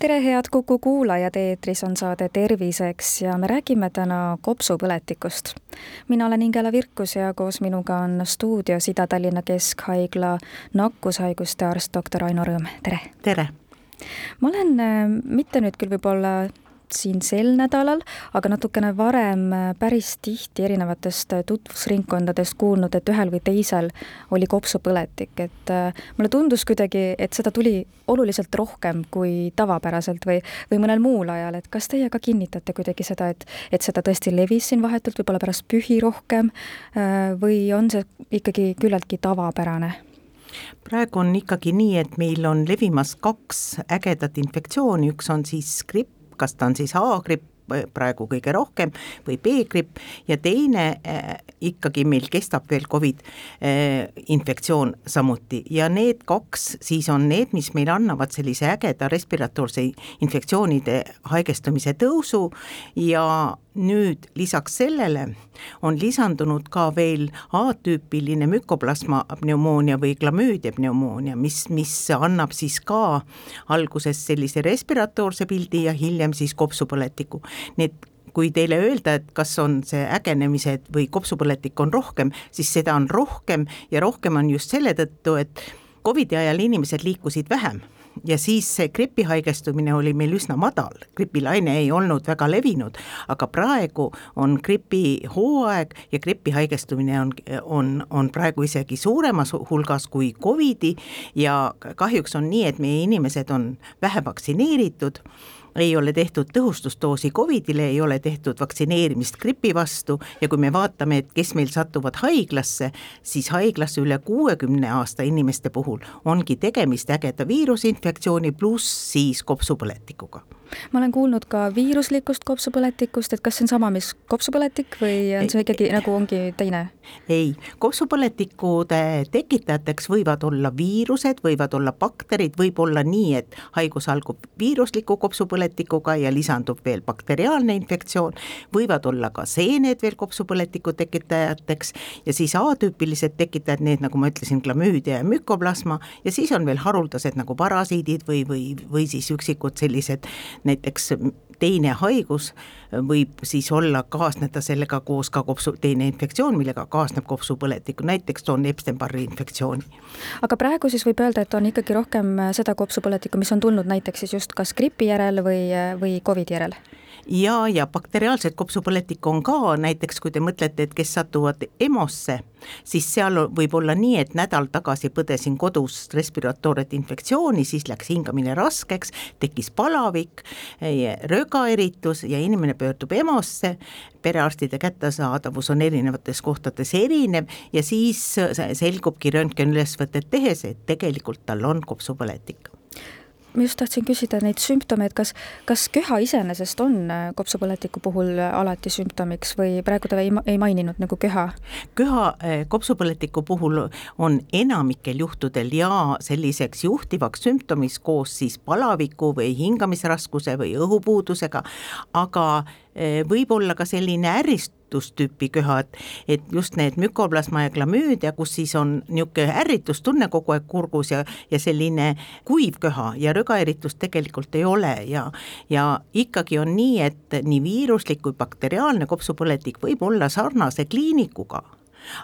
tere, head Kuku kuulajad, eetris on saade Terviseks ja me räägime täna kopsupõletikust. mina olen Ingela Virkus ja koos minuga on stuudios Ida-Tallinna Keskhaigla nakkushaiguste arst doktor Aino Rõõm, tere! tere! ma olen äh, mitte nüüd küll võib-olla siin sel nädalal, aga natukene varem äh, päris tihti erinevatest äh, tutvusringkondadest kuulnud, et ühel või teisel oli kopsupõletik, et äh, mulle tundus kuidagi, et seda tuli oluliselt rohkem kui tavapäraselt või, või mõnel muul ajal, et kas teie ka kinnitate kuidagi seda, et, et seda tõesti levis siin vahetult võib-olla pärast pühi rohkem või on see ikkagi küllaltki tavapärane? praegu on ikkagi nii, et meil on levimas kaks ägedat infektsiooni, üks on siis gripp, on siis A-gripp praegu kõige rohkem või B-gripp. Ja teine äh, ikkagi meil kestab veel Covid äh, infektsioon samuti. Ja need kaks siis on need, mis meil annavad sellise ägeda respiratoorse infektsioonide haigestumise tõusu. Ja nüüd lisaks sellele on lisandunud ka veel A-tüüpiline mükoplasma pneumoonia või klamüüdia pneumoonia, mis, mis annab siis ka alguses sellise respiratoorse pildi ja hiljem siis kopsupõletiku. Need kui teile öelda, et kas on see ägenemised või kopsupõletik on rohkem, siis seda on rohkem ja rohkem on just selle tõttu, et Covidi ajal inimesed liikusid vähem. Ja siis see gripi haigestumine oli meil üsna madal, gripilaine ei olnud väga levinud, aga praegu on gripihooaeg ja gripi haigestumine on, on, on praegu isegi suuremas hulgas kui Covidi ja kahjuks on nii, et meie inimesed on vähe vaktsineeritud ei ole tehtud tõhustusdoosi Covidile, ei ole tehtud vaktsineerimist gripi vastu. Ja kui me vaatame, et kes meil satuvad haiglasse, siis haiglasse üle kuuekümne aasta inimeste puhul ongi tegemist ägeda viirusinfektsiooni pluss siis kopsupõletikuga ma olen kuulnud ka viiruslikust kopsupõletikust, et kas see on sama, mis kopsupõletik või on see ikkagi nagu ongi teine? ei, kopsupõletikude tekitajateks võivad olla viirused, võivad olla bakterid, võib olla nii, et haigus algab viirusliku kopsupõletikuga ja lisandub veel bakteriaalne infektsioon, võivad olla ka seened veel kopsupõletiku tekitajateks ja siis A-tüüpilised tekitajad, need nagu ma ütlesin, klamüüdia ja mükoplasma ja siis on veel haruldased nagu parasiidid või, või, või siis üksikud sellised näiteks teine haigus võib siis olla, kaasneda sellega koos ka kopsu, teine infektsioon, millega kaasneb kopsupõletik, näiteks toon Epstein-Barri infektsiooni. aga praegu siis võib öelda, et on ikkagi rohkem seda kopsupõletikku, mis on tulnud näiteks siis just kas gripi järel või, või Covidi järel? ja, ja bakteriaalset kopsupõletikku on ka, näiteks kui te mõtlete, et kes satuvad EMO-sse, siis seal võib olla nii, et nädal tagasi põdesin kodus respiratooret infektsiooni, siis läks hingamine raskeks, tekkis palavik, rögaeritus ja inimene pöördub EMO-sse, perearstide kättesaadavus on erinevates kohtades erinev ja siis selgubki röntgenülesvõtet tehes, et tegelikult tal on kopsupõletik ma just tahtsin küsida neid sümptomeid, kas, kas köha iseenesest on äh, kopsupõletiku puhul äh, alati sümptomiks või praegu te ei, ei maininud nagu köha? köha äh, kopsupõletiku puhul on enamikel juhtudel ja selliseks juhtivaks sümptomiks koos siis palaviku või hingamisraskuse või õhupuudusega, aga võib olla ka selline ärrist-, ärritustüüpi köhad, et just need mükoplasma ja klamüüdia, kus siis on niisugune ärritustunne kogu aeg kurgus ja, ja selline kuiv köha ja rõgaeritust tegelikult ei ole ja, ja ikkagi on nii, et nii viiruslik kui bakteriaalne kopsupõletik võib olla sarnase kliinikuga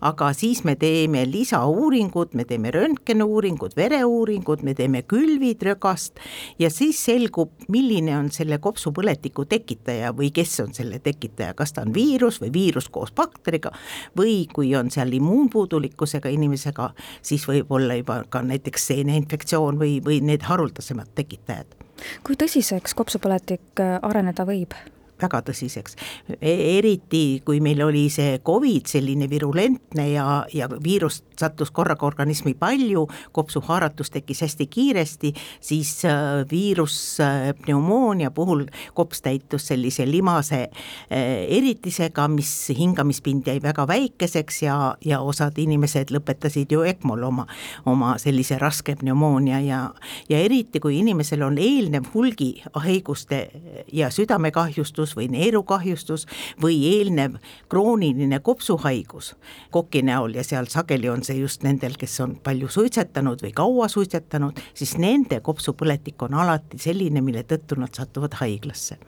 aga siis me teeme lisauuringud, me teeme röntgenuuringud, vereuuringud, me teeme külvid rögast ja siis selgub, milline on selle kopsupõletiku tekitaja või kes on selle tekitaja, kas ta on viirus või viirus koos bakteriga või kui on seal immuunpuudulikkusega inimesega, siis võib olla juba ka näiteks seeneinfektsioon või, või need haruldasemad tekitajad. kui tõsiseks kopsupõletik äh, areneda võib? Väga tõsiseks. eriti, kui meil oli see Covid selline virulentne ja, ja viirust sattus korraga organismi palju, kopsuhaaratus tekkis hästi kiiresti, siis viiruspneumoonia puhul kops täitus sellise limase eritisega, mis hingamispind jäi väga väikeseks ja, ja osad inimesed lõpetasid ju ECMO-l oma, oma sellise raske pneumoonia ja, ja eriti, kui inimesel on eelnev hulgi haiguste ja südamekahjustus või neerukahjustus või eelnev krooniline kopsuhaigus koki näol ja seal sageli on see just nendel, kes on palju suitsetanud või kaua suitsetanud, siis nende kopsupõletik on alati selline, mille tõttu nad satuvad haiglasse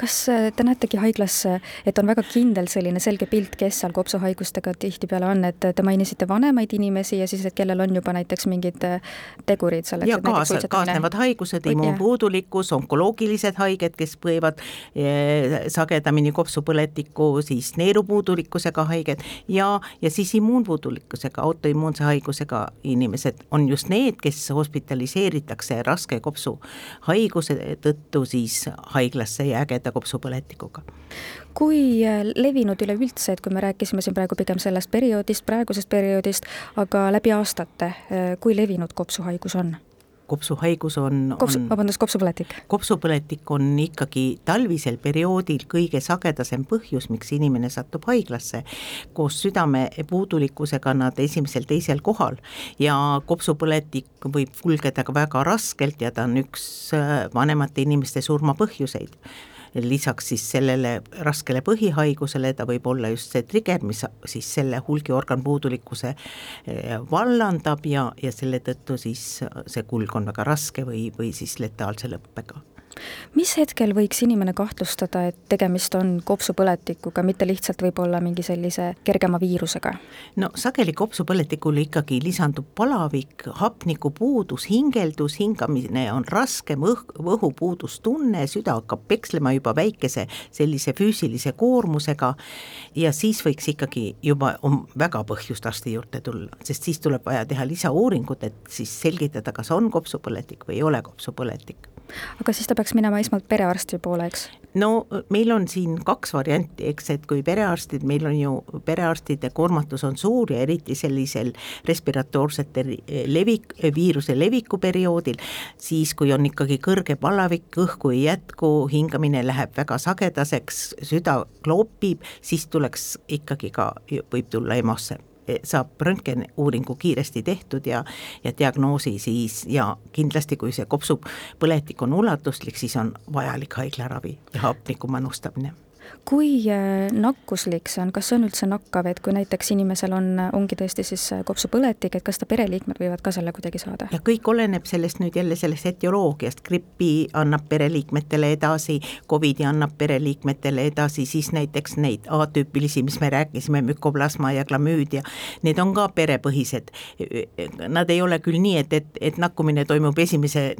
kas äh, te näetegi haiglas, et on väga kindel selline selge pilt, kes seal kopsuhaigustega tihtipeale on, et te mainisite vanemaid inimesi ja siis, et kellel on juba näiteks mingid äh, tegurid selleks, ja kaasa, kaasnevad haigused, immuunpuudulikkus, onkoloogilised haiged, kes põevad sagedamini kopsupõletikku, siis neerupuudulikkusega haiged ja, ja siis immuunpuudulikkusega, autoimmuunse haigusega inimesed. On just need, kes hospitaliseeritakse raske kopsuhaiguse tõttu siis haiglasse ja ägeda kopsupõletikuga. kui äh, levinud üleüldse, et kui me rääkisime siin praegu pigem sellest perioodist, praegusest perioodist, aga läbi aastate, äh, kui levinud kopsuhaigus on? Kopsuhaigus on Kops, on, vabandust, kopsupõletik? kopsupõletik on ikkagi talvisel perioodil kõige sagedasem põhjus, miks inimene satub haiglasse. koos südame puudulikkusega nad esimesel-teisel kohal ja kopsupõletik võib kulgeda ka väga raskelt ja ta on üks äh, vanemate inimeste surmapõhjuseid lisaks siis sellele raskele põhihaigusele, ta võib olla just see trigger, mis siis selle hulgiorgan puudulikkuse eh, vallandab ja, ja selle tõttu siis see kulg on väga raske või, või siis letaalse lõppega mis hetkel võiks inimene kahtlustada, et tegemist on kopsupõletikuga, mitte lihtsalt võib-olla mingi sellise kergema viirusega? no sageli kopsupõletikule ikkagi lisandub palavik, hapnikupuudus, hingeldus, hingamine on raskem, õh-, õhupuudustunne, süda hakkab pekslema juba väikese sellise füüsilise koormusega ja siis võiks ikkagi juba, on väga põhjust arsti juurde tulla, sest siis tuleb vaja teha lisauuringut, et siis selgitada, kas on kopsupõletik või ei ole kopsupõletik aga siis ta peaks minema esmalt perearsti poole, eks? no meil on siin kaks varianti, eks, et kui perearstid, meil on ju, perearstide koormatus on suur ja eriti sellisel respiratoorsete levik, viiruse leviku perioodil, siis kui on ikkagi kõrge palavik, õhku ei jätku, hingamine läheb väga sagedaseks, süda klopib, siis tuleks ikkagi ka, võib tulla EMO-sse saab röntgenuuringu kiiresti tehtud ja, ja diagnoosi siis ja kindlasti, kui see kopsupõletik on ulatuslik, siis on vajalik haiglaravi ja hapniku manustamine kui äh, nakkuslik see on, kas see on üldse nakkav, et kui näiteks inimesel on, ongi tõesti siis äh, kopsupõletik, et kas ta pereliikmed võivad ka selle kuidagi saada? ja kõik oleneb sellest nüüd jälle sellest etioloogiast, gripi annab pereliikmetele edasi, Covidi annab pereliikmetele edasi, siis näiteks neid atüüpilisi, mis me rääkisime, mükoplasma ja klamüüdia, need on ka perepõhised. Nad ei ole küll nii, et, et, et nakkumine toimub esimese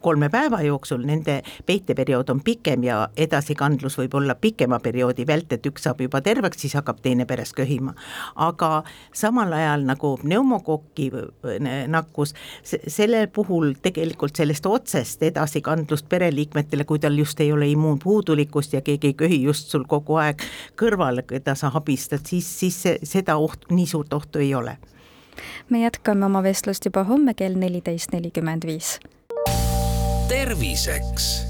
kolme päeva jooksul, nende peiteperiood on pikem ja edasikandlus võib olla pikema perioodi perioodi vält, et üks saab juba terveks, siis hakkab teine peres köhima. aga samal ajal nagu pneumokoki nakkus, selle puhul tegelikult sellest otsest edasikandlust pereliikmetele, kui tal just ei ole immuunpuudulikkust ja keegi ei köhi just sul kogu aeg kõrval, keda sa abistad, siis, siis seda ohtu, nii suurt ohtu ei ole me jätkame oma vestlust juba homme kell neliteist nelikümmend viis. terviseks